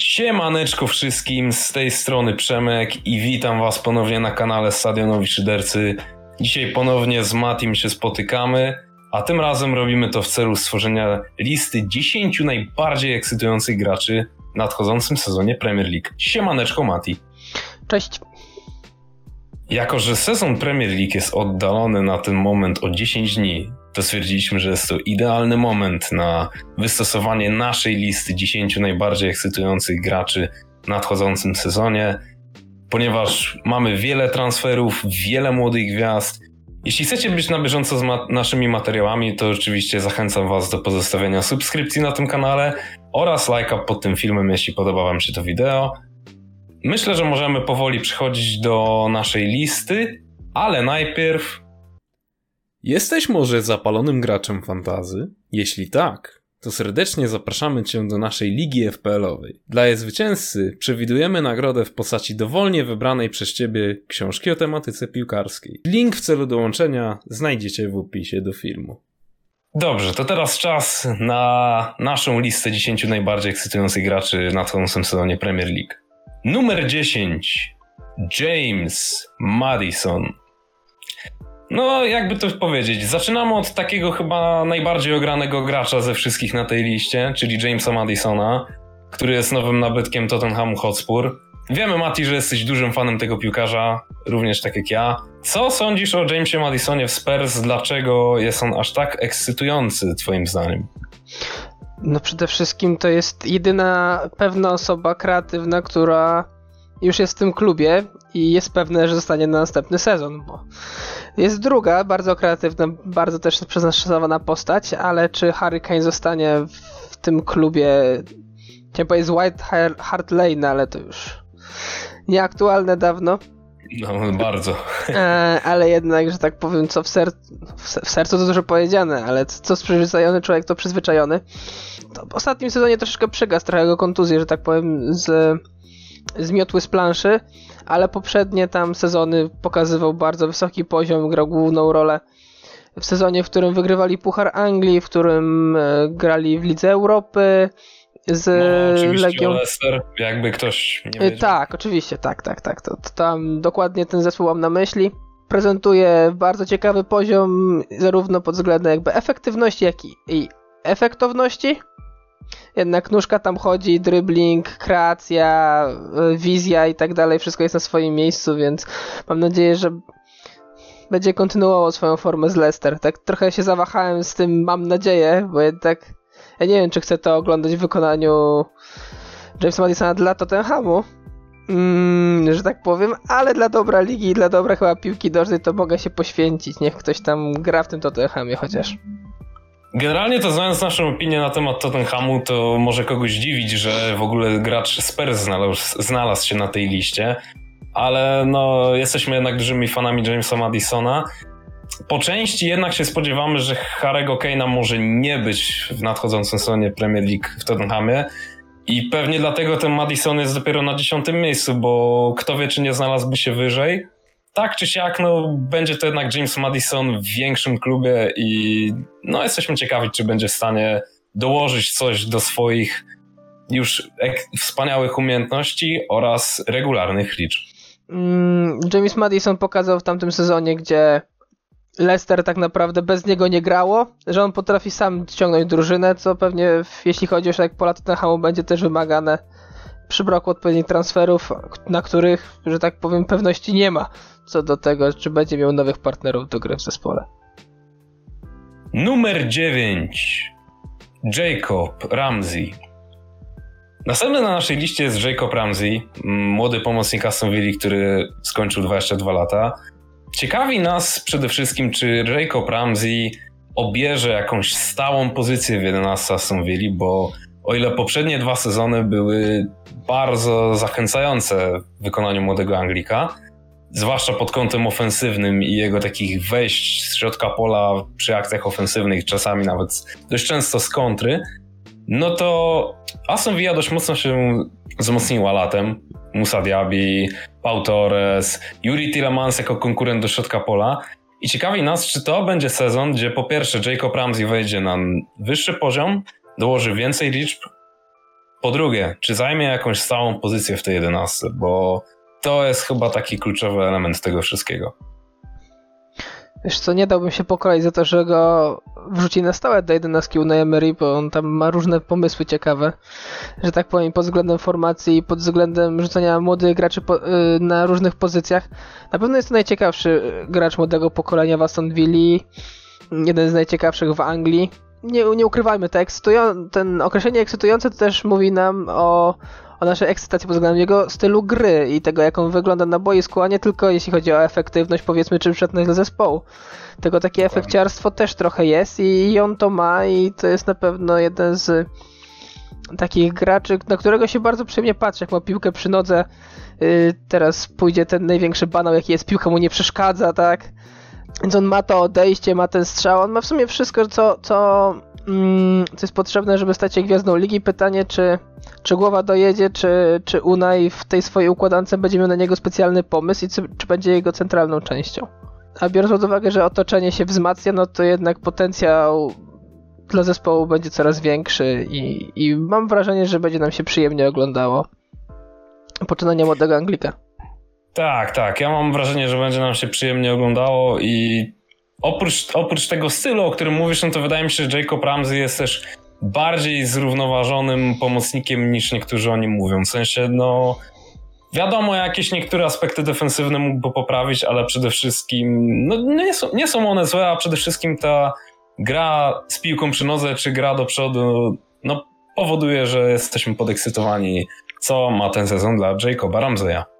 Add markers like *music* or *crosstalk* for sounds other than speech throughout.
Siemaneczko wszystkim, z tej strony Przemek i witam was ponownie na kanale Stadionowi Szydercy. Dzisiaj ponownie z Matim się spotykamy, a tym razem robimy to w celu stworzenia listy 10 najbardziej ekscytujących graczy w nadchodzącym sezonie Premier League. Siemaneczko Mati. Cześć. Jako, że sezon Premier League jest oddalony na ten moment o 10 dni, to stwierdziliśmy, że jest to idealny moment na wystosowanie naszej listy 10 najbardziej ekscytujących graczy w nadchodzącym sezonie, ponieważ mamy wiele transferów, wiele młodych gwiazd. Jeśli chcecie być na bieżąco z ma naszymi materiałami, to oczywiście zachęcam Was do pozostawienia subskrypcji na tym kanale oraz lajka pod tym filmem, jeśli podoba Wam się to wideo. Myślę, że możemy powoli przechodzić do naszej listy, ale najpierw Jesteś może zapalonym graczem fantazy? Jeśli tak, to serdecznie zapraszamy Cię do naszej ligi FPL-owej. Dla jej zwycięzcy przewidujemy nagrodę w postaci dowolnie wybranej przez Ciebie książki o tematyce piłkarskiej. Link w celu dołączenia znajdziecie w opisie do filmu. Dobrze, to teraz czas na naszą listę 10 najbardziej ekscytujących graczy w nadchodzącym sezonie Premier League. Numer 10. James Madison. No, jakby to powiedzieć, zaczynamy od takiego chyba najbardziej ogranego gracza ze wszystkich na tej liście, czyli Jamesa Madisona, który jest nowym nabytkiem Tottenhamu Hotspur. Wiemy, Mati, że jesteś dużym fanem tego piłkarza, również tak jak ja. Co sądzisz o Jamesie Madisonie w Spurs? Dlaczego jest on aż tak ekscytujący, twoim zdaniem? No przede wszystkim to jest jedyna pewna osoba kreatywna, która już jest w tym klubie i jest pewne, że zostanie na następny sezon, bo jest druga, bardzo kreatywna, bardzo też przeznaczona postać, ale czy Harry Kane zostanie w tym klubie, chciałem powiedzieć z White Hart Lane, ale to już nieaktualne dawno. No, bardzo. E, ale jednak, że tak powiem, co w, ser w sercu to dużo powiedziane, ale co przyzwyczajony człowiek, to przyzwyczajony. To w ostatnim sezonie troszeczkę przygasł, trochę go kontuzję, że tak powiem, z, zmiotły z planszy ale poprzednie tam sezony pokazywał bardzo wysoki poziom, grał główną rolę w sezonie, w którym wygrywali Puchar Anglii, w którym e, grali w Lidze Europy z no, Legią. Leicester, jakby ktoś nie e, wiedział. Tak, oczywiście, tak, tak, tak. To, to tam dokładnie ten zespół mam na myśli. Prezentuje bardzo ciekawy poziom, zarówno pod względem jakby efektywności, jak i, i efektowności jednak nóżka tam chodzi, dribbling, kreacja, e, wizja i tak dalej, wszystko jest na swoim miejscu, więc mam nadzieję, że będzie kontynuował swoją formę z Leicester. Tak trochę się zawahałem z tym, mam nadzieję, bo jednak ja nie wiem, czy chcę to oglądać w wykonaniu Jamesa Madisona dla Tottenhamu, mm, że tak powiem, ale dla dobra ligi, dla dobra chyba piłki nożnej to mogę się poświęcić. Niech ktoś tam gra w tym Tottenhamie chociaż. Generalnie to znając naszą opinię na temat Tottenhamu, to może kogoś dziwić, że w ogóle gracz Spurs znalazł, znalazł się na tej liście, ale no, jesteśmy jednak dużymi fanami Jamesa Madisona. Po części jednak się spodziewamy, że Harego Kane'a może nie być w nadchodzącym sezonie Premier League w Tottenhamie. I pewnie dlatego ten Madison jest dopiero na dziesiątym miejscu, bo kto wie, czy nie znalazłby się wyżej tak czy siak, no, będzie to jednak James Madison w większym klubie i no, jesteśmy ciekawi, czy będzie w stanie dołożyć coś do swoich już wspaniałych umiejętności oraz regularnych liczb. Mm, James Madison pokazał w tamtym sezonie, gdzie Leicester tak naprawdę bez niego nie grało, że on potrafi sam ściągnąć drużynę, co pewnie jeśli chodzi już jak pola Tottenhamu będzie też wymagane przy braku odpowiednich transferów, na których, że tak powiem, pewności nie ma co do tego, czy będzie miał nowych partnerów do gry w zespole. Numer 9. Jacob Ramsey. Następny na naszej liście jest Jacob Ramsey, młody pomocnik Aston Villa, który skończył 22 lata. Ciekawi nas przede wszystkim, czy Jacob Ramsey obierze jakąś stałą pozycję w 11 Aston Villa, bo o ile poprzednie dwa sezony były bardzo zachęcające w wykonaniu młodego Anglika, zwłaszcza pod kątem ofensywnym i jego takich wejść z środka pola przy akcjach ofensywnych, czasami nawet dość często z kontry, no to Aston Villa dość mocno się wzmocniła latem. Musa Diaby, Pau Torres, Yuri Tillemans jako konkurent do środka pola. I ciekawi nas, czy to będzie sezon, gdzie po pierwsze Jacob Ramsey wejdzie na wyższy poziom, dołoży więcej liczb, Po drugie, czy zajmie jakąś stałą pozycję w tej 11, bo to jest chyba taki kluczowy element tego wszystkiego. Wiesz co, nie dałbym się pokroić za to, że go wrzuci na stałe do 11 na Emery, bo on tam ma różne pomysły ciekawe, że tak powiem, pod względem formacji i pod względem rzucania młodych graczy po, y, na różnych pozycjach. Na pewno jest to najciekawszy gracz młodego pokolenia w Aston Villa, jeden z najciekawszych w Anglii. Nie, nie ukrywajmy, te ekscytują, ten określenie ekscytujące to też mówi nam o, o naszej ekscytacji pod względem jego stylu gry i tego, jak on wygląda na boisku, a nie tylko jeśli chodzi o efektywność, powiedzmy, czy przydatność dla zespołu. Tego takie efekciarstwo też trochę jest i on to ma i to jest na pewno jeden z takich graczy, na którego się bardzo przyjemnie patrzy, jak ma piłkę przy nodze. Yy, teraz pójdzie ten największy banał, jaki jest, piłka mu nie przeszkadza, tak? Więc on ma to odejście, ma ten strzał, on ma w sumie wszystko, co, co, mm, co jest potrzebne, żeby stać się gwiazdą ligi. Pytanie, czy, czy głowa dojedzie, czy, czy Unai w tej swojej układance będzie miał na niego specjalny pomysł i czy, czy będzie jego centralną częścią. A biorąc pod uwagę, że otoczenie się wzmacnia, no to jednak potencjał dla zespołu będzie coraz większy i, i mam wrażenie, że będzie nam się przyjemnie oglądało poczynanie młodego Anglika. Tak, tak. Ja mam wrażenie, że będzie nam się przyjemnie oglądało i oprócz, oprócz tego stylu, o którym mówisz, no to wydaje mi się, że Jacob Ramsey jest też bardziej zrównoważonym pomocnikiem niż niektórzy o nim mówią. W sensie, no wiadomo, jakieś niektóre aspekty defensywne mógłby poprawić, ale przede wszystkim no, nie, są, nie są one złe, a przede wszystkim ta gra z piłką przy nodze, czy gra do przodu, no powoduje, że jesteśmy podekscytowani, co ma ten sezon dla Jacoba Ramseya.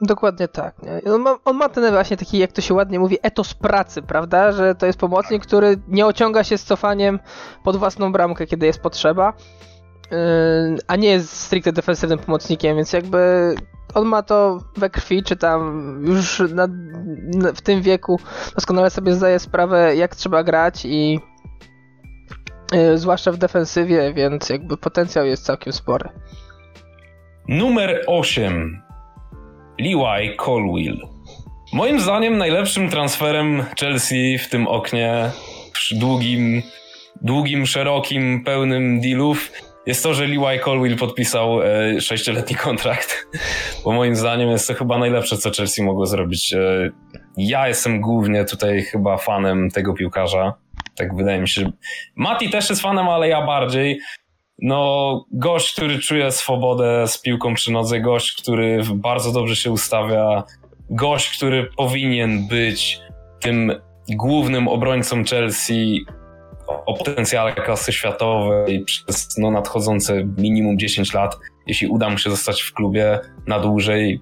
Dokładnie tak. On ma, on ma, ten właśnie taki, jak to się ładnie mówi, etos pracy, prawda? Że to jest pomocnik, który nie ociąga się z cofaniem pod własną bramkę, kiedy jest potrzeba, yy, a nie jest stricte defensywnym pomocnikiem, więc jakby on ma to we krwi, czy tam już na, na, w tym wieku doskonale sobie zdaje sprawę, jak trzeba grać i yy, zwłaszcza w defensywie, więc jakby potencjał jest całkiem spory. Numer 8 Levi Colwill. Moim zdaniem najlepszym transferem Chelsea w tym oknie, długim, długim, szerokim, pełnym dealów, jest to, że Levi Colwill podpisał e, sześcioletni kontrakt. *laughs* Bo moim zdaniem jest to chyba najlepsze, co Chelsea mogło zrobić. E, ja jestem głównie tutaj chyba fanem tego piłkarza. Tak wydaje mi się. Mati też jest fanem, ale ja bardziej no, gość, który czuje swobodę z piłką przy nodze, gość, który bardzo dobrze się ustawia, gość, który powinien być tym głównym obrońcą Chelsea o potencjale klasy światowej przez no, nadchodzące minimum 10 lat, jeśli uda mu się zostać w klubie na dłużej,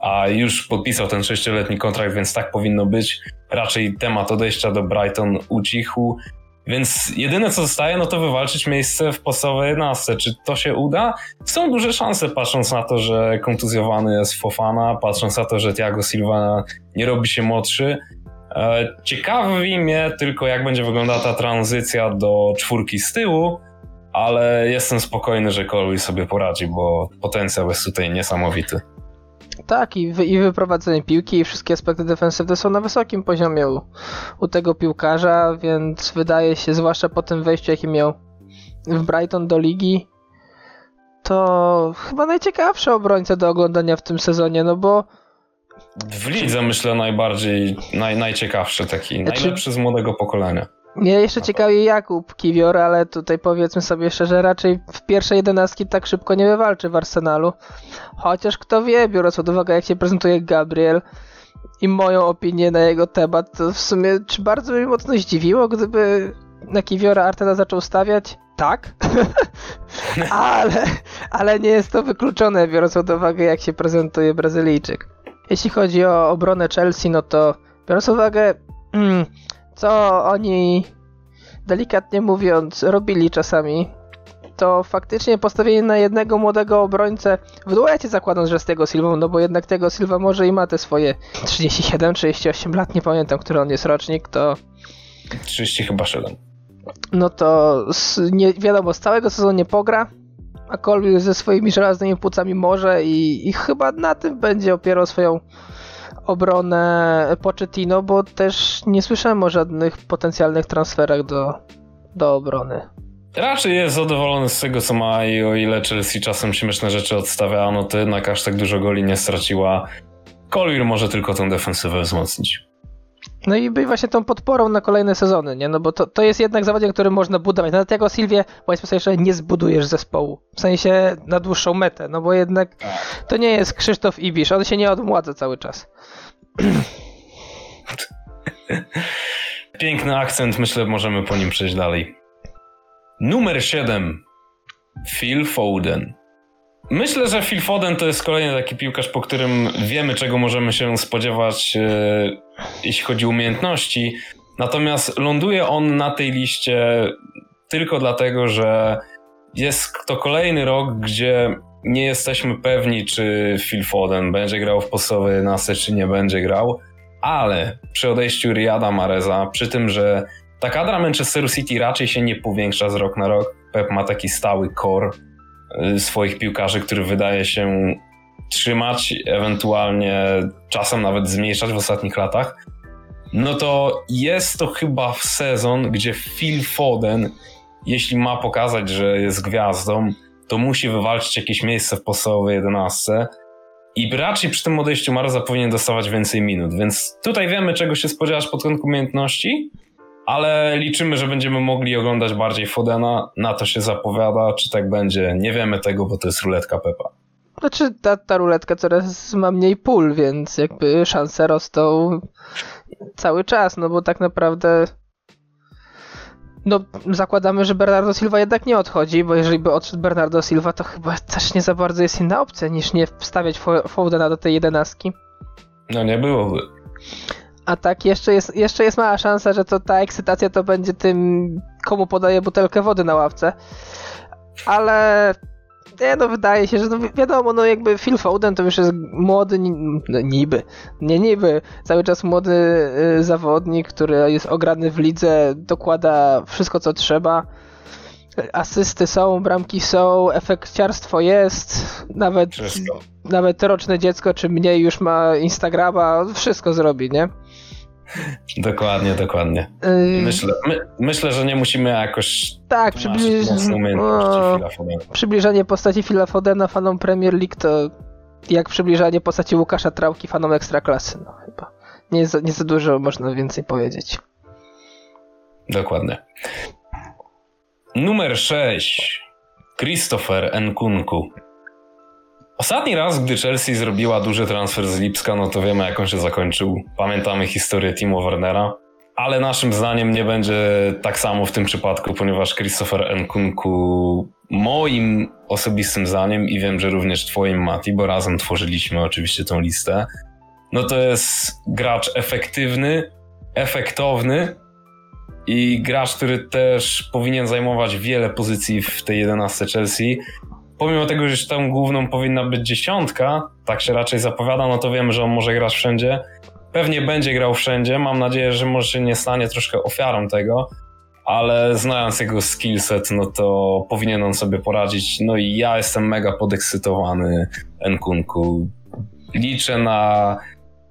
a już podpisał ten sześcioletni kontrakt, więc tak powinno być. Raczej temat odejścia do Brighton ucichł. Więc jedyne co zostaje, no to wywalczyć miejsce w podstawowej 11. Czy to się uda? Są duże szanse, patrząc na to, że kontuzjowany jest Fofana, patrząc na to, że Thiago Silva nie robi się młodszy. E, ciekawi mnie tylko, jak będzie wyglądała ta tranzycja do czwórki z tyłu, ale jestem spokojny, że Colby sobie poradzi, bo potencjał jest tutaj niesamowity. Tak, i, wy, i wyprowadzenie piłki, i wszystkie aspekty defensywne są na wysokim poziomie u, u tego piłkarza, więc wydaje się, zwłaszcza po tym wejściu, jakie miał w Brighton do ligi, to chyba najciekawszy obrońca do oglądania w tym sezonie, no bo w lidze myślę najbardziej, naj, najciekawszy taki, znaczy, najlepszy z młodego pokolenia. Mnie jeszcze ciekawi Jakub Kiwior, ale tutaj powiedzmy sobie szczerze, raczej w pierwszej jedenastki tak szybko nie wywalczy w Arsenalu. Chociaż kto wie, biorąc pod uwagę jak się prezentuje Gabriel i moją opinię na jego temat, to w sumie czy bardzo mnie mocno zdziwiło, gdyby na Kiwiora Arteta zaczął stawiać? Tak, *laughs* ale, ale nie jest to wykluczone, biorąc pod uwagę jak się prezentuje Brazylijczyk. Jeśli chodzi o obronę Chelsea, no to biorąc pod uwagę mm, co oni, delikatnie mówiąc, robili czasami, to faktycznie postawienie na jednego młodego obrońcę w duecie zakładam, że z tego Silva, no bo jednak tego Silva może i ma te swoje 37-38 lat, nie pamiętam, który on jest rocznik, to... 30 chyba 7. No to nie, wiadomo, z całego sezonu nie pogra, a Colby ze swoimi żelaznymi płucami może i, i chyba na tym będzie opierał swoją obronę Pochettino, bo też nie słyszałem o żadnych potencjalnych transferach do, do obrony. raczej jest zadowolony z tego, co ma i o ile Chelsea czasem śmieszne rzeczy odstawia, no to jednak aż tak dużo goli nie straciła. Collier może tylko tą defensywę wzmocnić. No i być właśnie tą podporą na kolejne sezony, nie? No bo to, to jest jednak zawodnik, który można budować. Nawet jako Silwie, powiedzmy sobie, że nie zbudujesz zespołu. W sensie na dłuższą metę, no bo jednak to nie jest Krzysztof Ibisz, on się nie odmładza cały czas. *clears throat* Piękny akcent, myślę, możemy po nim przejść dalej. Numer 7. Phil Foden. Myślę, że Phil Foden to jest kolejny taki piłkarz, po którym wiemy, czego możemy się spodziewać, e, jeśli chodzi o umiejętności. Natomiast ląduje on na tej liście tylko dlatego, że jest to kolejny rok, gdzie nie jesteśmy pewni, czy Phil Foden będzie grał w podstawowej 11, czy nie będzie grał, ale przy odejściu Riada Mareza, przy tym, że ta kadra Manchesteru City raczej się nie powiększa z rok na rok, Pep ma taki stały core swoich piłkarzy, który wydaje się trzymać, ewentualnie czasem nawet zmniejszać w ostatnich latach, no to jest to chyba sezon, gdzie Phil Foden, jeśli ma pokazać, że jest gwiazdą, to musi wywalczyć jakieś miejsce w podstawowej 11 i raczej przy tym odejściu Marza powinien dostawać więcej minut, więc tutaj wiemy czego się spodziewać pod kątem umiejętności, ale liczymy, że będziemy mogli oglądać bardziej Fodena, na to się zapowiada, czy tak będzie, nie wiemy tego, bo to jest ruletka Pepa. Znaczy ta, ta ruletka coraz ma mniej pól, więc jakby szanse rosną cały czas, no bo tak naprawdę no, zakładamy, że Bernardo Silva jednak nie odchodzi, bo jeżeli by odszedł Bernardo Silva, to chyba też nie za bardzo jest inna opcja, niż nie wstawiać Foudena do tej jedenastki. No nie byłoby. A tak, jeszcze jest, jeszcze jest mała szansa, że to ta ekscytacja to będzie tym, komu podaje butelkę wody na ławce. Ale nie, no wydaje się, że no wiadomo, no jakby Phil Foden to już jest młody, no niby, nie niby, cały czas młody y, zawodnik, który jest ograny w lidze, dokłada wszystko co trzeba. Asysty są, bramki są, efekciarstwo jest, nawet, nawet roczne dziecko czy mniej już ma Instagrama, wszystko zrobi, nie? Dokładnie, dokładnie. Myślę, my, myślę, że nie musimy jakoś. Tak, przybliż... o, przybliżanie postaci Phila Fodena fanom Premier League to jak przybliżanie postaci Łukasza Trałki fanom Ekstraklasy. No chyba. Nie za, nie za dużo można więcej powiedzieć. Dokładnie. Numer 6. Christopher Nkunku. Ostatni raz, gdy Chelsea zrobiła duży transfer z Lipska, no to wiemy jak on się zakończył. Pamiętamy historię Timo Wernera. Ale naszym zdaniem nie będzie tak samo w tym przypadku, ponieważ Christopher Nkunku moim osobistym zdaniem i wiem, że również twoim Mati, bo razem tworzyliśmy oczywiście tą listę, no to jest gracz efektywny, efektowny i gracz, który też powinien zajmować wiele pozycji w tej 11 Chelsea pomimo tego, że tam główną powinna być dziesiątka, tak się raczej zapowiada, no to wiemy, że on może grać wszędzie. Pewnie będzie grał wszędzie. Mam nadzieję, że może się nie stanie troszkę ofiarą tego, ale znając jego skillset, no to powinien on sobie poradzić. No i ja jestem mega podekscytowany Nkunku. Liczę na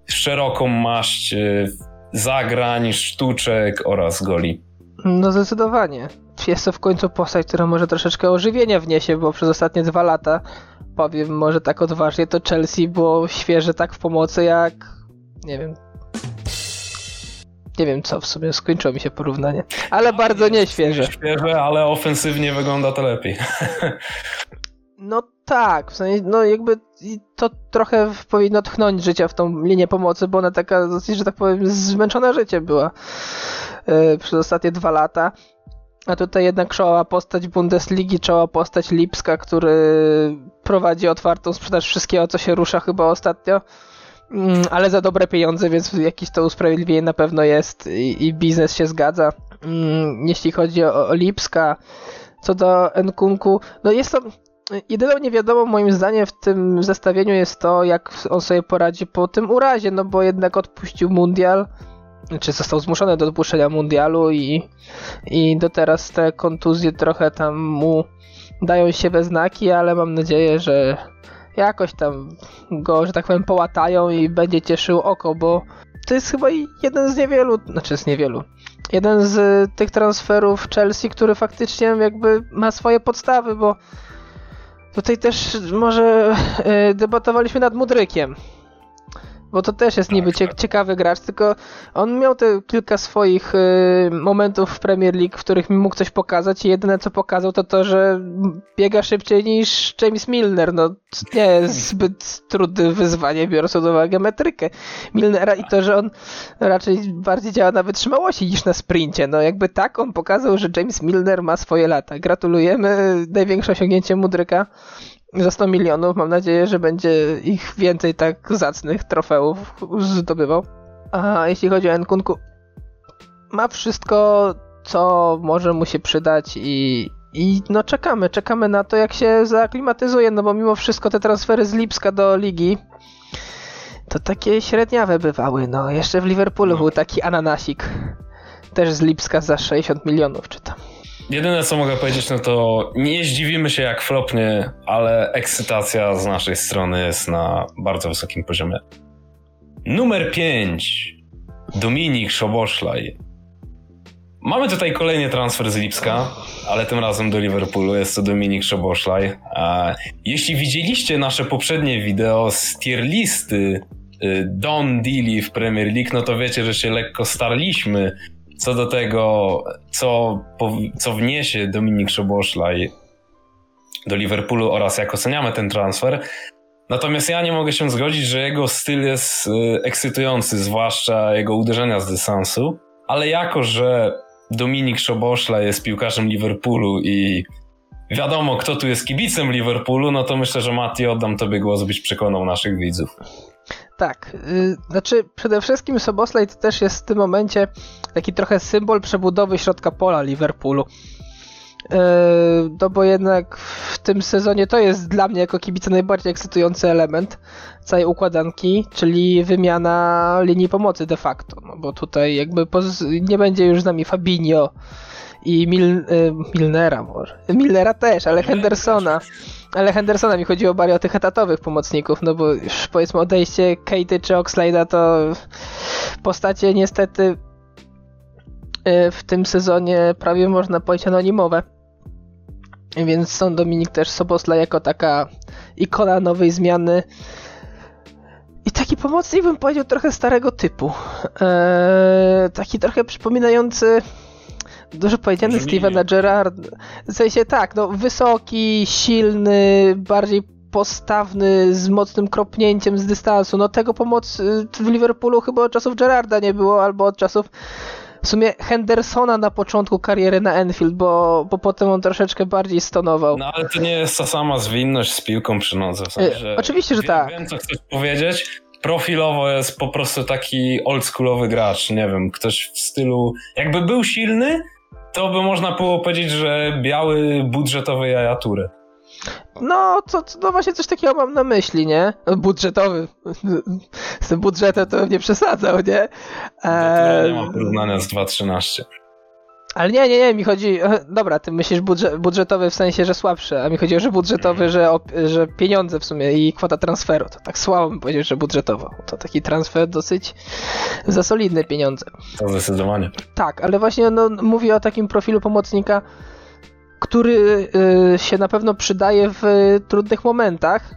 szeroką maść y, zagrań, sztuczek oraz goli. No zdecydowanie jest to w końcu postać, która może troszeczkę ożywienia wniesie, bo przez ostatnie dwa lata, powiem może tak odważnie, to Chelsea było świeże tak w pomocy jak, nie wiem, nie wiem co, w sumie skończyło mi się porównanie, ale bardzo nieświeże. Świeże, ale ofensywnie wygląda to lepiej. *laughs* No tak, w sensie, no jakby to trochę powinno tchnąć życia w tą linię pomocy, bo ona taka że tak powiem, zmęczona życie była yy, przez ostatnie dwa lata. A tutaj jednak czoła postać Bundesligi, czoła postać Lipska, który prowadzi otwartą sprzedaż wszystkiego, co się rusza chyba ostatnio. Mm, ale za dobre pieniądze, więc jakieś to usprawiedliwienie na pewno jest i, i biznes się zgadza. Mm, jeśli chodzi o, o Lipska, co do Nkunku, no jest to jedyną niewiadomą moim zdaniem w tym zestawieniu jest to, jak on sobie poradzi po tym urazie, no bo jednak odpuścił mundial czy został zmuszony do odpuszczenia mundialu i, i do teraz te kontuzje trochę tam mu dają się we znaki, ale mam nadzieję, że jakoś tam go, że tak powiem, połatają i będzie cieszył oko, bo to jest chyba jeden z niewielu, znaczy z niewielu, jeden z tych transferów Chelsea, który faktycznie jakby ma swoje podstawy, bo tutaj też może e, debatowaliśmy nad Mudrykiem. Bo to też jest tak, niby tak. ciekawy gracz, tylko on miał te kilka swoich y, momentów w Premier League, w których mi mógł coś pokazać i jedyne co pokazał to to, że biega szybciej niż James Milner. No nie jest *laughs* zbyt trudne wyzwanie, biorąc pod uwagę metrykę Milnera i to, że on raczej bardziej działa na wytrzymałości niż na sprincie. No jakby tak on pokazał, że James Milner ma swoje lata. Gratulujemy, największe osiągnięcie Mudryka za 100 milionów. Mam nadzieję, że będzie ich więcej tak zacnych trofeów zdobywał. A jeśli chodzi o Nkunku, ma wszystko, co może mu się przydać i, i no czekamy, czekamy na to, jak się zaaklimatyzuje, no bo mimo wszystko te transfery z Lipska do ligi to takie średniawe bywały, no. Jeszcze w Liverpoolu był taki ananasik, też z Lipska za 60 milionów, czy tam. Jedyne co mogę powiedzieć, no to nie zdziwimy się jak flopnie, ale ekscytacja z naszej strony jest na bardzo wysokim poziomie. Numer 5. Dominik Szoboszlaj. Mamy tutaj kolejny transfer z Lipska, ale tym razem do Liverpoolu. Jest to Dominik Szoboszlaj. Jeśli widzieliście nasze poprzednie wideo z tier listy y, Don Dilly w Premier League, no to wiecie, że się lekko starliśmy co do tego, co, co wniesie Dominik Szoboszlaj do Liverpoolu oraz jak oceniamy ten transfer. Natomiast ja nie mogę się zgodzić, że jego styl jest y, ekscytujący, zwłaszcza jego uderzenia z dystansu, ale jako, że Dominik Szoboszla jest piłkarzem Liverpoolu i wiadomo, kto tu jest kibicem Liverpoolu, no to myślę, że Mati oddam tobie głos, byś przekonał naszych widzów. Tak, yy, znaczy przede wszystkim Soboslaj to też jest w tym momencie taki trochę symbol przebudowy środka pola Liverpoolu. Yy, no bo jednak w tym sezonie to jest dla mnie jako kibica najbardziej ekscytujący element całej układanki, czyli wymiana linii pomocy de facto. No bo tutaj jakby nie będzie już z nami Fabinho i Mil yy, Milnera może. Milnera też, ale Hendersona. Ale Hendersona mi chodziło bardziej o tych etatowych pomocników, no bo już powiedzmy odejście Katy czy Oxlade'a to postacie niestety w tym sezonie prawie można powiedzieć anonimowe. Więc są Dominik też Sobosla jako taka ikona nowej zmiany. I taki pomocnik bym powiedział trochę starego typu. Eee, taki trochę przypominający Dużo powiedziane Stevena Gerrard. W sensie tak, no wysoki, silny, bardziej postawny, z mocnym kropnięciem z dystansu. No tego pomocy w Liverpoolu chyba od czasów Gerrarda nie było, albo od czasów w sumie Hendersona na początku kariery na Enfield, bo, bo potem on troszeczkę bardziej stonował. No ale to nie jest ta sama zwinność z piłką przy nodze. W sensie, Oczywiście, że wiem, tak. Wiem, co chcesz powiedzieć. Profilowo jest po prostu taki oldschoolowy gracz, nie wiem, ktoś w stylu, jakby był silny, to by można było powiedzieć, że biały budżetowy jajatury. No, to, no właśnie coś takiego mam na myśli, nie? Budżetowy. *laughs* Z tym budżetem to bym nie przesadzał, nie? Eee... Nie ma porównania z 2.13. Ale nie, nie, nie, mi chodzi. Dobra, ty myślisz budżet, budżetowy w sensie, że słabszy, a mi chodzi o, że budżetowy, że, że pieniądze w sumie i kwota transferu. To tak słabo bym powiedział, że budżetowo. To taki transfer dosyć za solidne pieniądze. To zdecydowanie. Tak, ale właśnie no, mówię o takim profilu pomocnika, który y, się na pewno przydaje w trudnych momentach.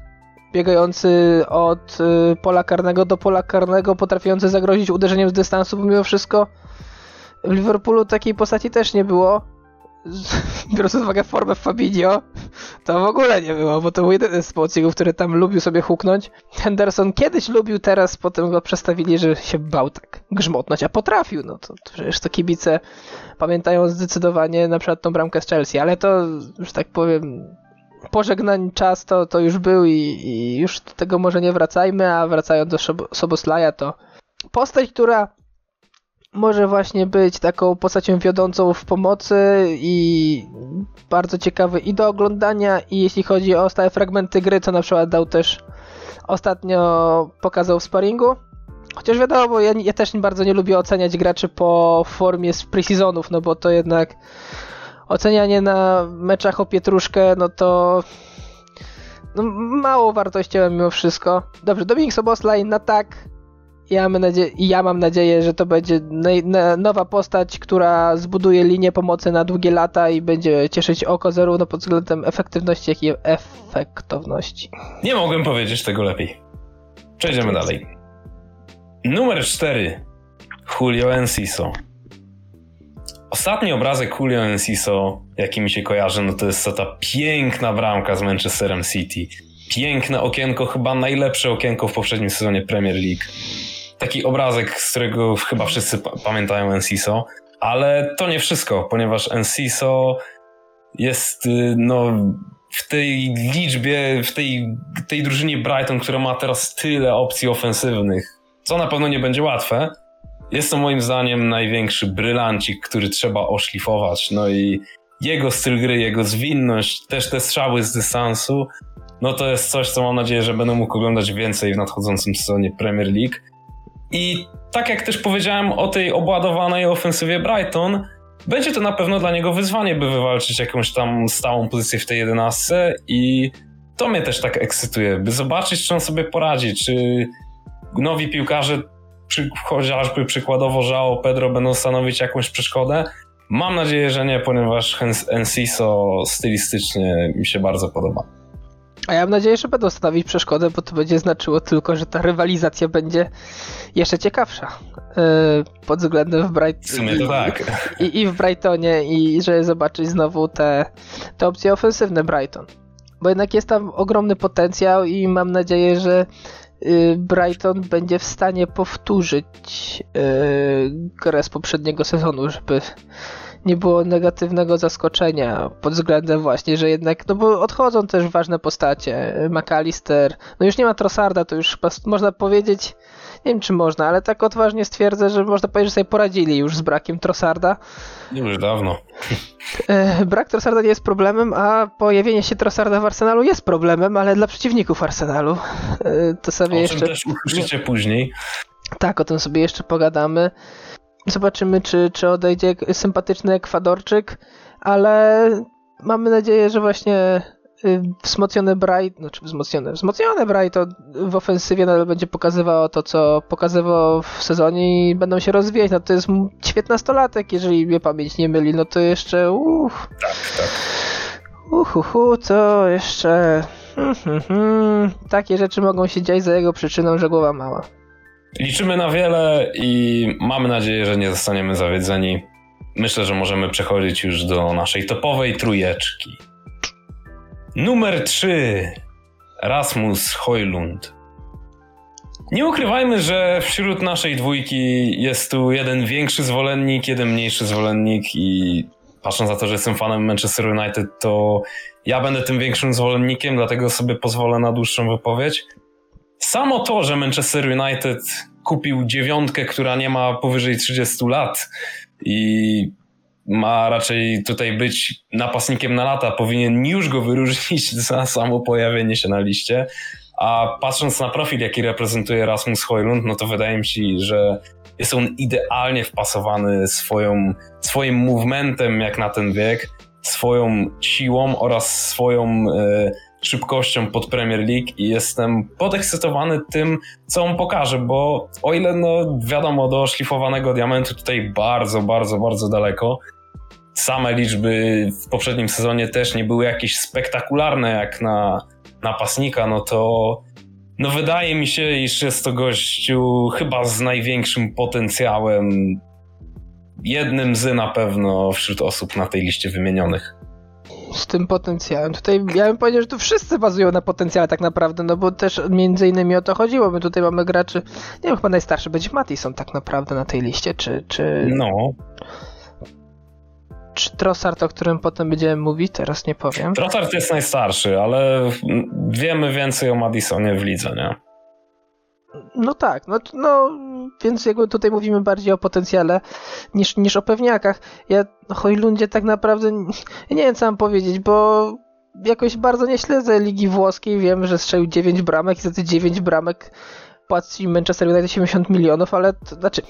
Biegający od y, pola karnego do pola karnego, potrafiący zagrozić uderzeniem z dystansu, pomimo wszystko w Liverpoolu takiej postaci też nie było. *laughs* Biorąc pod uwagę formę Fabinho, to w ogóle nie było, bo to był jeden z pomocników, który tam lubił sobie huknąć. Henderson kiedyś lubił, teraz potem go przestawili, że się bał tak grzmotnąć, a potrafił, no to, to przecież to kibice pamiętają zdecydowanie na przykład tą bramkę z Chelsea, ale to, już tak powiem, pożegnań czas to, to już był i, i już do tego może nie wracajmy, a wracając do Soboslaja, to postać, która może właśnie być taką postacią wiodącą w pomocy i bardzo ciekawy i do oglądania i jeśli chodzi o stałe fragmenty gry, co na przykład dał też ostatnio pokazał w sparingu. Chociaż wiadomo, ja, ja też bardzo nie lubię oceniać graczy po formie z pre-seasonów, no bo to jednak ocenianie na meczach o pietruszkę, no to no, mało wartościowe mimo wszystko. Dobrze, Dominik Soboslaj na tak Ja, mam nadzieję, ja mam nadzieję, że to będzie nowa postać, która zbuduje linię pomocy na długie lata i będzie cieszyć oko zarówno pod względem efektywności, jak i efektowności. Nie mogłem powiedzieć tego lepiej. Przejdziemy tak dalej. Numer 4. Julio Enciso. Ostatni obrazek Julio Enciso, jaki mi się kojarzy, no to jest ta piękna bramka z Manchesterem City. Piękne okienko, chyba najlepsze okienko w poprzednim sezonie Premier League. Taki obrazek, z którego chyba wszyscy pamiętają Enciso, ale to nie wszystko, ponieważ Enciso jest y, no, w tej liczbie, w tej, tej drużynie Brighton, która ma teraz tyle opcji ofensywnych, co na pewno nie będzie łatwe, jest to moim zdaniem największy brylancik, który trzeba oszlifować. No i jego styl gry, jego zwinność, też te strzały z dystansu, no to jest coś, co mam nadzieję, że będę mógł oglądać więcej w nadchodzącym sezonie Premier League. I tak jak też powiedziałem o tej obładowanej ofensywie Brighton, będzie to na pewno dla niego wyzwanie, by wywalczyć jakąś tam stałą pozycję w tej jedenastce i to mnie też tak ekscytuje, by zobaczyć, czy on sobie poradzi, czy nowi piłkarze przy, chociażby przykładowo Żao, Pedro będą stanowić jakąś przeszkodę? Mam nadzieję, że nie, ponieważ Enciso stylistycznie mi się bardzo podoba. A ja mam nadzieję, że będą stanowić przeszkodę, bo to będzie znaczyło tylko, że ta rywalizacja będzie jeszcze ciekawsza. Yy, pod względem w Brightonie. To tak. I, I, w Brightonie, i żeby zobaczyć znowu te, te opcje ofensywne Brighton. Bo jednak jest tam ogromny potencjał i mam nadzieję, że Y, Brighton będzie w stanie powtórzyć y, grę z poprzedniego sezonu, żeby nie było negatywnego zaskoczenia pod względem właśnie, że jednak, no bo odchodzą też ważne postacie, McAllister, no już nie ma Trossarda, to już można powiedzieć, nie wiem czy można, ale tak odważnie stwierdzę, że można powiedzieć, że sobie poradzili już z brakiem Trossarda. Już dawno. E, brak Trossarda nie jest problemem, a pojawienie się Trossarda w Arsenalu jest problemem, ale dla przeciwników Arsenalu. E, to sobie o jeszcze... też usłyszycie później. Tak, o tym sobie jeszcze pogadamy. Zobaczymy, czy, czy odejdzie sympatyczny Ekwadorczyk, ale mamy nadzieję, że właśnie y, wzmocniony Bright, znaczy wzmocniony, wzmocniony Bright w ofensywie nadal będzie pokazywało to, co pokazywał w sezonie i będą się rozwijać. No to jest 19-latek, jeżeli mnie pamięć nie myli, no to jeszcze uff. Tak, tak. Uhuhu, to jeszcze... Hmm, hmm, hmm. Takie rzeczy mogą się dziać za jego przyczyną, że głowa mała. Liczymy na wiele i mamy nadzieję, że nie zostaniemy zawiedzeni. Myślę, że możemy przechodzić już do naszej topowej trójeczki. Numer 3. Rasmus Hojlund. Nie ukrywajmy, że wśród naszej dwójki jest tu jeden większy zwolennik, jeden mniejszy zwolennik i patrząc na to, że jestem fanem Manchester United, to ja będę tym większym zwolennikiem, dlatego sobie pozwolę na dłuższą wypowiedź. Samo to, że Manchester United kupił dziewiątkę, która nie ma powyżej 30 lat i ma raczej tutaj być napastnikiem na lata, powinien już go wyróżnić *laughs* za samo pojawienie się na liście. A patrząc na profil, jaki reprezentuje Rasmus Hojlund, no to wydaje mi się, że jest on idealnie wpasowany swoją, swoim movementem jak na ten wiek, swoją siłą oraz swoją e, szybkością pod Premier League i jestem podekscytowany tym, co on pokaże, bo o ile no wiadomo, do szlifowanego diamentu tutaj bardzo, bardzo, bardzo daleko, same liczby w poprzednim sezonie też nie były jakieś spektakularne jak na napastnika, no to no wydaje mi się, iż jest to gościu chyba z największym potencjałem, jednym z na pewno wśród osób na tej liście wymienionych z tym potencjałem. Tutaj ja bym powiedział, że tu wszyscy bazują na potencjale tak naprawdę, no bo też między innymi o to chodziło. My tutaj mamy graczy, nie wiem, chyba najstarszy będzie Matison tak naprawdę na tej liście, czy... czy... No. Czy Trossard, o którym potem będziemy mówić, teraz nie powiem. Trossard jest najstarszy, ale wiemy więcej o Madisonie w lidze, nie? No tak, no, no więc jakby tutaj mówimy bardziej o potencjale niż, niż o pewniakach. Ja Hojlundzie tak naprawdę nie wiem co mam powiedzieć, bo jakoś bardzo nie śledzę Ligi Włoskiej. Wiem, że strzelił 9 bramek i za te 9 bramek płaci Manchester United 70 milionów, ale to znaczy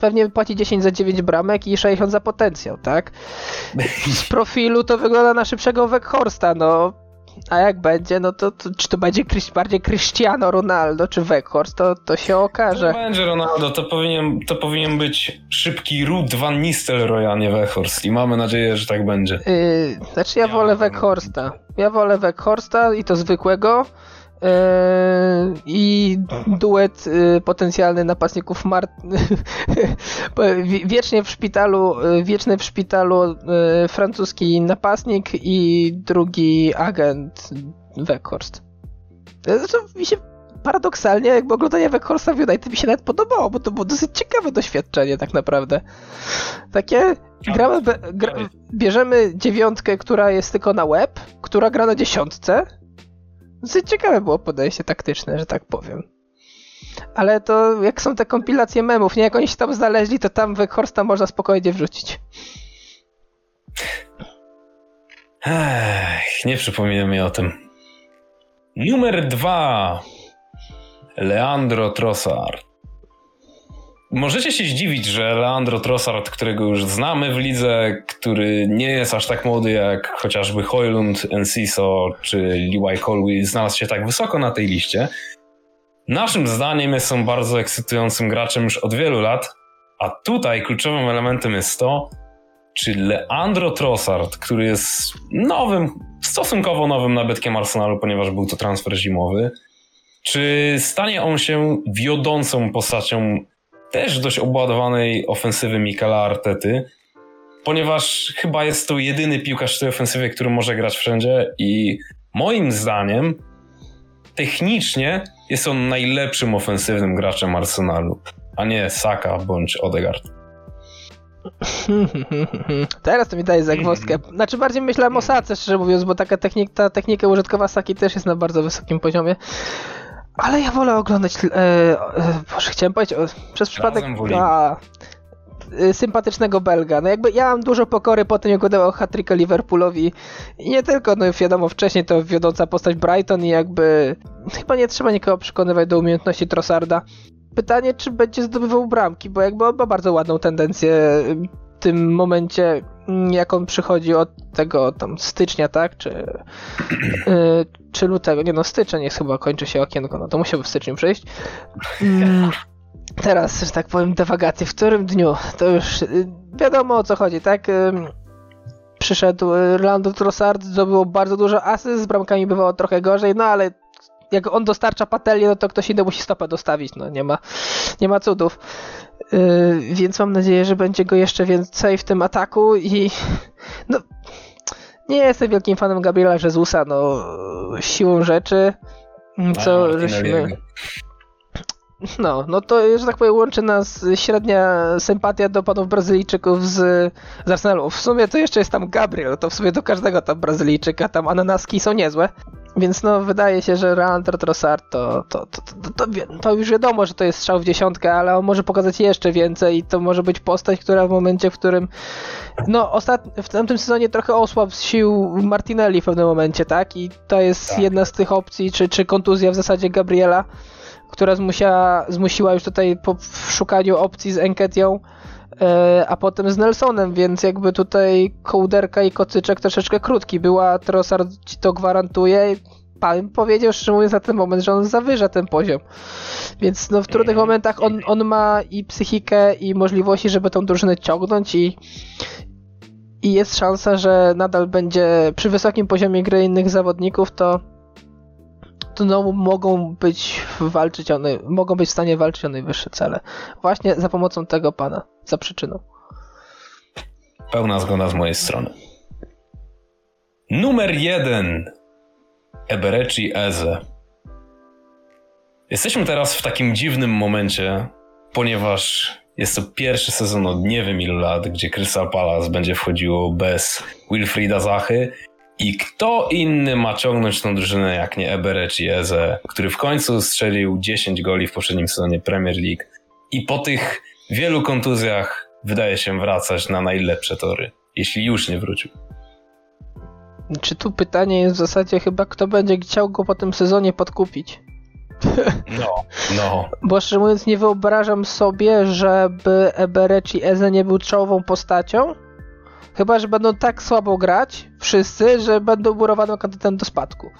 pewnie płaci 10 za 9 bramek i 60 za potencjał, tak? Z profilu to wygląda na szybszego Weghorsta, no a jak będzie, no to, to czy to będzie bardziej Cristiano Ronaldo czy Weghorst, to, to się okaże. To będzie Ronaldo, to powinien, to powinien być szybki Ruud van Nistelrooy, a nie Weghorst i mamy nadzieję, że tak będzie. Yy, znaczy ja, ja wolę Weghorsta. Ja wolę Weghorsta i to zwykłego, Yy, i duet yy, potencjalny napastników Mart *laughs* wiecznie w szpitalu, yy, wieczny w szpitalu francuski napastnik i drugi agent Weghorst. To mi się paradoksalnie, jakby oglądanie Weghorsta w United mi się nawet podobało, bo to było dosyć ciekawe doświadczenie tak naprawdę. Takie gramy, gra, bierzemy dziewiątkę, która jest tylko na web, która gra na dziesiątce Dosyć ciekawe było podejście taktyczne, że tak powiem. Ale to jak są te kompilacje memów, nie? Jak oni się tam znaleźli, to tam Weghorsta można spokojnie wrzucić. Ech, nie przypominam mi o tym. Numer dwa. Leandro Trossard. Możecie się zdziwić, że Leandro Trossard, którego już znamy w lidze, który nie jest aż tak młody jak chociażby Hoylund, Enciso czy Levi Colby, znalazł się tak wysoko na tej liście. Naszym zdaniem on bardzo ekscytującym graczem już od wielu lat, a tutaj kluczowym elementem jest to, czy Leandro Trossard, który jest nowym, stosunkowo nowym nabytkiem Arsenalu, ponieważ był to transfer zimowy, czy stanie on się wiodącą postacią też dość obładowanej ofensywy Mikala Artety, ponieważ chyba jest to jedyny piłkarz w tej ofensywie, który może grać wszędzie i moim zdaniem technicznie jest on najlepszym ofensywnym graczem Arsenalu, a nie Saka bądź Odegaard. *laughs* Teraz to mi daje zagwozdkę. Znaczy bardziej myślałem o Sace, szczerze mówiąc, bo taka technik, ta technika użytkowa Saki też jest na bardzo wysokim poziomie. Ale ja wolę oglądać. E, e, Boże, chciałem powiedzieć, o, przez przypadek. A, sympatycznego Belga. No jakby ja mam dużo pokory po tym, jak udało hat Liverpoolowi. I nie tylko, no wiadomo, wcześniej to wiodąca postać Brighton i jakby chyba nie trzeba nikogo przekonywać do umiejętności Trossarda. Pytanie, czy będzie zdobywał bramki, bo jakby on ma bardzo ładną tendencję w tym momencie, jak on przychodzi od tego tam stycznia, tak, czy, yy, czy lutego, nie no, styczeń jest chyba, kończy się okienko, no to musiałby w styczniu przyjść. *laughs* Mm, teraz, że tak powiem, dewagacje, w którym dniu, to już yy, wiadomo o co chodzi, tak, przyszedł Orlando Trossard, zdobyło bardzo dużo asyst, z bramkami bywało trochę gorzej, no ale jak on dostarcza patelnię, no to ktoś inny musi stopę dostawić, no nie ma, nie ma cudów. Yy, więc mam nadzieję, że będzie go jeszcze więcej w tym ataku i no nie jestem wielkim fanem Gabriela Jezusa, no siłą rzeczy, co żeśmy... No, no to, że tak powiem, łączy nas średnia sympatia do panów Brazylijczyków z, z Arsenalu. W sumie to jeszcze jest tam Gabriel, to w sumie do każdego tam Brazylijczyka, tam ananaski są niezłe. Więc no, wydaje się, że Leandro Trossard to, to, to, to, to, już wiadomo, że to jest strzał w dziesiątkę, ale on może pokazać jeszcze więcej i to może być postać, która w momencie, w którym no, ostat... w tamtym sezonie trochę osłabł z sił Martinelli w pewnym momencie, tak? I to jest tak. jedna z tych opcji, czy, czy kontuzja w zasadzie Gabriela, która zmusiła, zmusiła już tutaj po szukaniu opcji z Enketią, e, a potem z Nelsonem, więc jakby tutaj kołderka i kocyczek troszeczkę krótki była, Trossard ci to gwarantuje. Pan powiedział szczerze mówiąc na ten moment, że on zawyża ten poziom. Więc no, w trudnych momentach on, on ma i psychikę, i możliwości, żeby tą drużynę ciągnąć i, i jest szansa, że nadal będzie przy wysokim poziomie gry innych zawodników, to no, mogą być walczyć o, mogą być w stanie walczyć o najwyższe cele. Właśnie za pomocą tego pana, za przyczyną. Pełna zgoda z mojej strony. Numer jeden. Ebereci Eze. Jesteśmy teraz w takim dziwnym momencie, ponieważ jest to pierwszy sezon od nie wiem ilu lat, gdzie Crystal Palace będzie wchodziło bez Wilfrida Zachy i kto inny ma ciągnąć tą drużynę jak nie Eberec i Eze, który w końcu strzelił 10 goli w poprzednim sezonie Premier League i po tych wielu kontuzjach wydaje się wracać na najlepsze tory, jeśli już nie wrócił. Czy tu pytanie jest w zasadzie chyba, kto będzie chciał go po tym sezonie podkupić? *laughs* No, no. Bo szczerze mówiąc nie wyobrażam sobie, żeby Ebereci Eze nie był czołową postacią, Chyba, że będą tak słabo grać wszyscy, że będą murowanym kandydatem do spadku.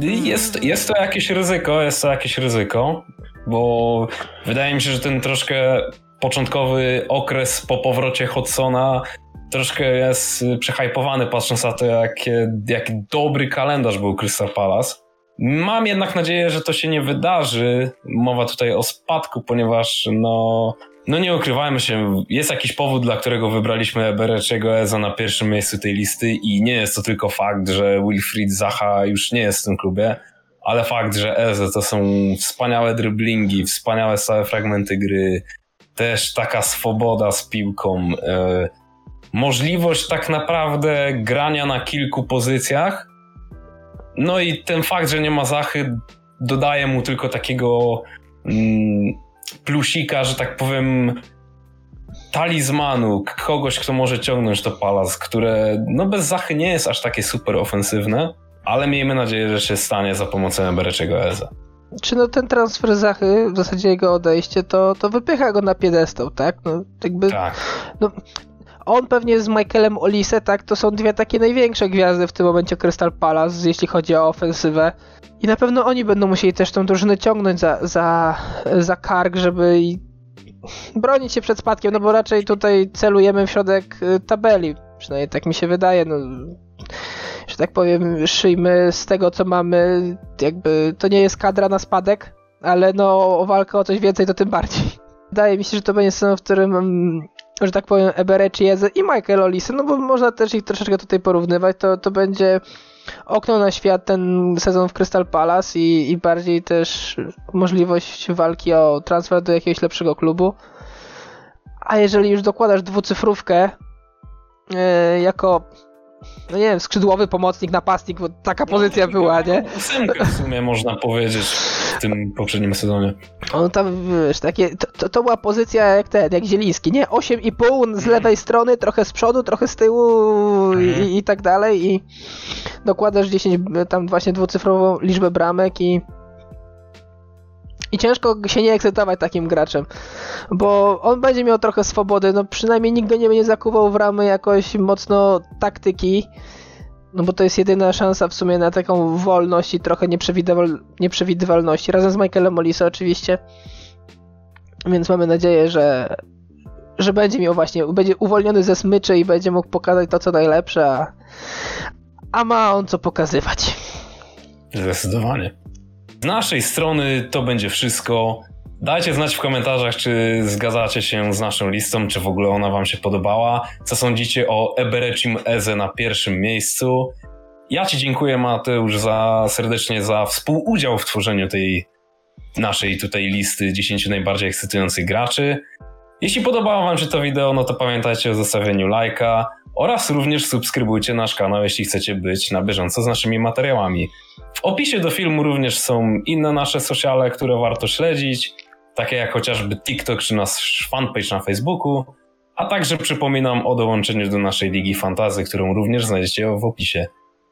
Jest, jest to jakieś ryzyko, jest to jakieś ryzyko, bo wydaje mi się, że ten troszkę początkowy okres po powrocie Hodsona troszkę jest przehypowany, patrząc na to, jaki, jaki dobry kalendarz był Crystal Palace. Mam jednak nadzieję, że to się nie wydarzy. Mowa tutaj o spadku, ponieważ no, no nie ukrywajmy się, jest jakiś powód, dla którego wybraliśmy Ebereczego Eza na pierwszym miejscu tej listy i nie jest to tylko fakt, że Wilfried Zaha już nie jest w tym klubie, ale fakt, że Eze to są wspaniałe driblingi, wspaniałe stałe fragmenty gry, też taka swoboda z piłką, e, możliwość tak naprawdę grania na kilku pozycjach, no i ten fakt, że nie ma Zachy dodaje mu tylko takiego mm, plusika, że tak powiem, talizmanu, kogoś, kto może ciągnąć to Palas, które no bez Zachy nie jest aż takie super ofensywne, ale miejmy nadzieję, że się stanie za pomocą Ebereczego Eza. Czy no ten transfer Zachy, w zasadzie jego odejście, to, to wypycha go na piedestał, tak? No, jakby, tak. No, on pewnie z Michaelem Olise, tak, to są dwie takie największe gwiazdy w tym momencie Crystal Palace, jeśli chodzi o ofensywę. I na pewno oni będą musieli też tą drużynę ciągnąć za, za, za kark, żeby bronić się przed spadkiem, no bo raczej tutaj celujemy w środek y, tabeli. Przynajmniej tak mi się wydaje. No, że tak powiem, szyjmy z tego, co mamy. Jakby to nie jest kadra na spadek, ale no o walkę o coś więcej to tym bardziej. Wydaje mi się, że to będzie sezon, w którym mm, że tak powiem, Ebereci i Michael Olise, no bo można też ich troszeczkę tutaj porównywać, to, to będzie okno na świat ten sezon w Crystal Palace i, i bardziej też możliwość walki o transfer do jakiegoś lepszego klubu. A jeżeli już dokładasz dwucyfrówkę yy, jako no nie wiem, skrzydłowy pomocnik, napastnik, bo taka no, pozycja była, nie? Ósemkę w sumie można powiedzieć w tym poprzednim sezonie. On tam, wiesz, takie, to, to, była pozycja jak ten, jak Zieliński, nie? 8,5 z lewej strony, trochę z przodu, trochę z tyłu i, mhm. i tak dalej i dokładasz 10, tam właśnie dwucyfrową liczbę bramek i i ciężko się nie ekscytować takim graczem, bo on będzie miał trochę swobody, no przynajmniej nigdy nie będzie zakuwał w ramy jakoś mocno taktyki, no bo to jest jedyna szansa w sumie na taką wolność i trochę nieprzewidywal nieprzewidywalności, razem z Michaelem Molisa oczywiście, więc mamy nadzieję, że że będzie miał właśnie, będzie uwolniony ze smyczy i będzie mógł pokazać to, co najlepsze, a, a ma on co pokazywać. Zdecydowanie. Z naszej strony to będzie wszystko. Dajcie znać w komentarzach, czy zgadzacie się z naszą listą, czy w ogóle ona wam się podobała. Co sądzicie o Eberecim Eze na pierwszym miejscu? Ja ci dziękuję Mateusz za serdecznie za współudział w tworzeniu tej naszej tutaj listy 10 najbardziej ekscytujących graczy. Jeśli podobało wam się to wideo, no to pamiętajcie o zostawieniu lajka oraz również subskrybujcie nasz kanał, jeśli chcecie być na bieżąco z naszymi materiałami. W opisie do filmu również są inne nasze sociale, które warto śledzić, takie jak chociażby TikTok czy nasz fanpage na Facebooku, a także przypominam o dołączeniu do naszej Ligi Fantazy, którą również znajdziecie w opisie.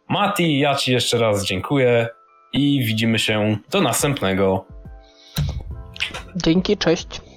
Mati, ja Ci jeszcze raz dziękuję i widzimy się do następnego. Dzięki, cześć.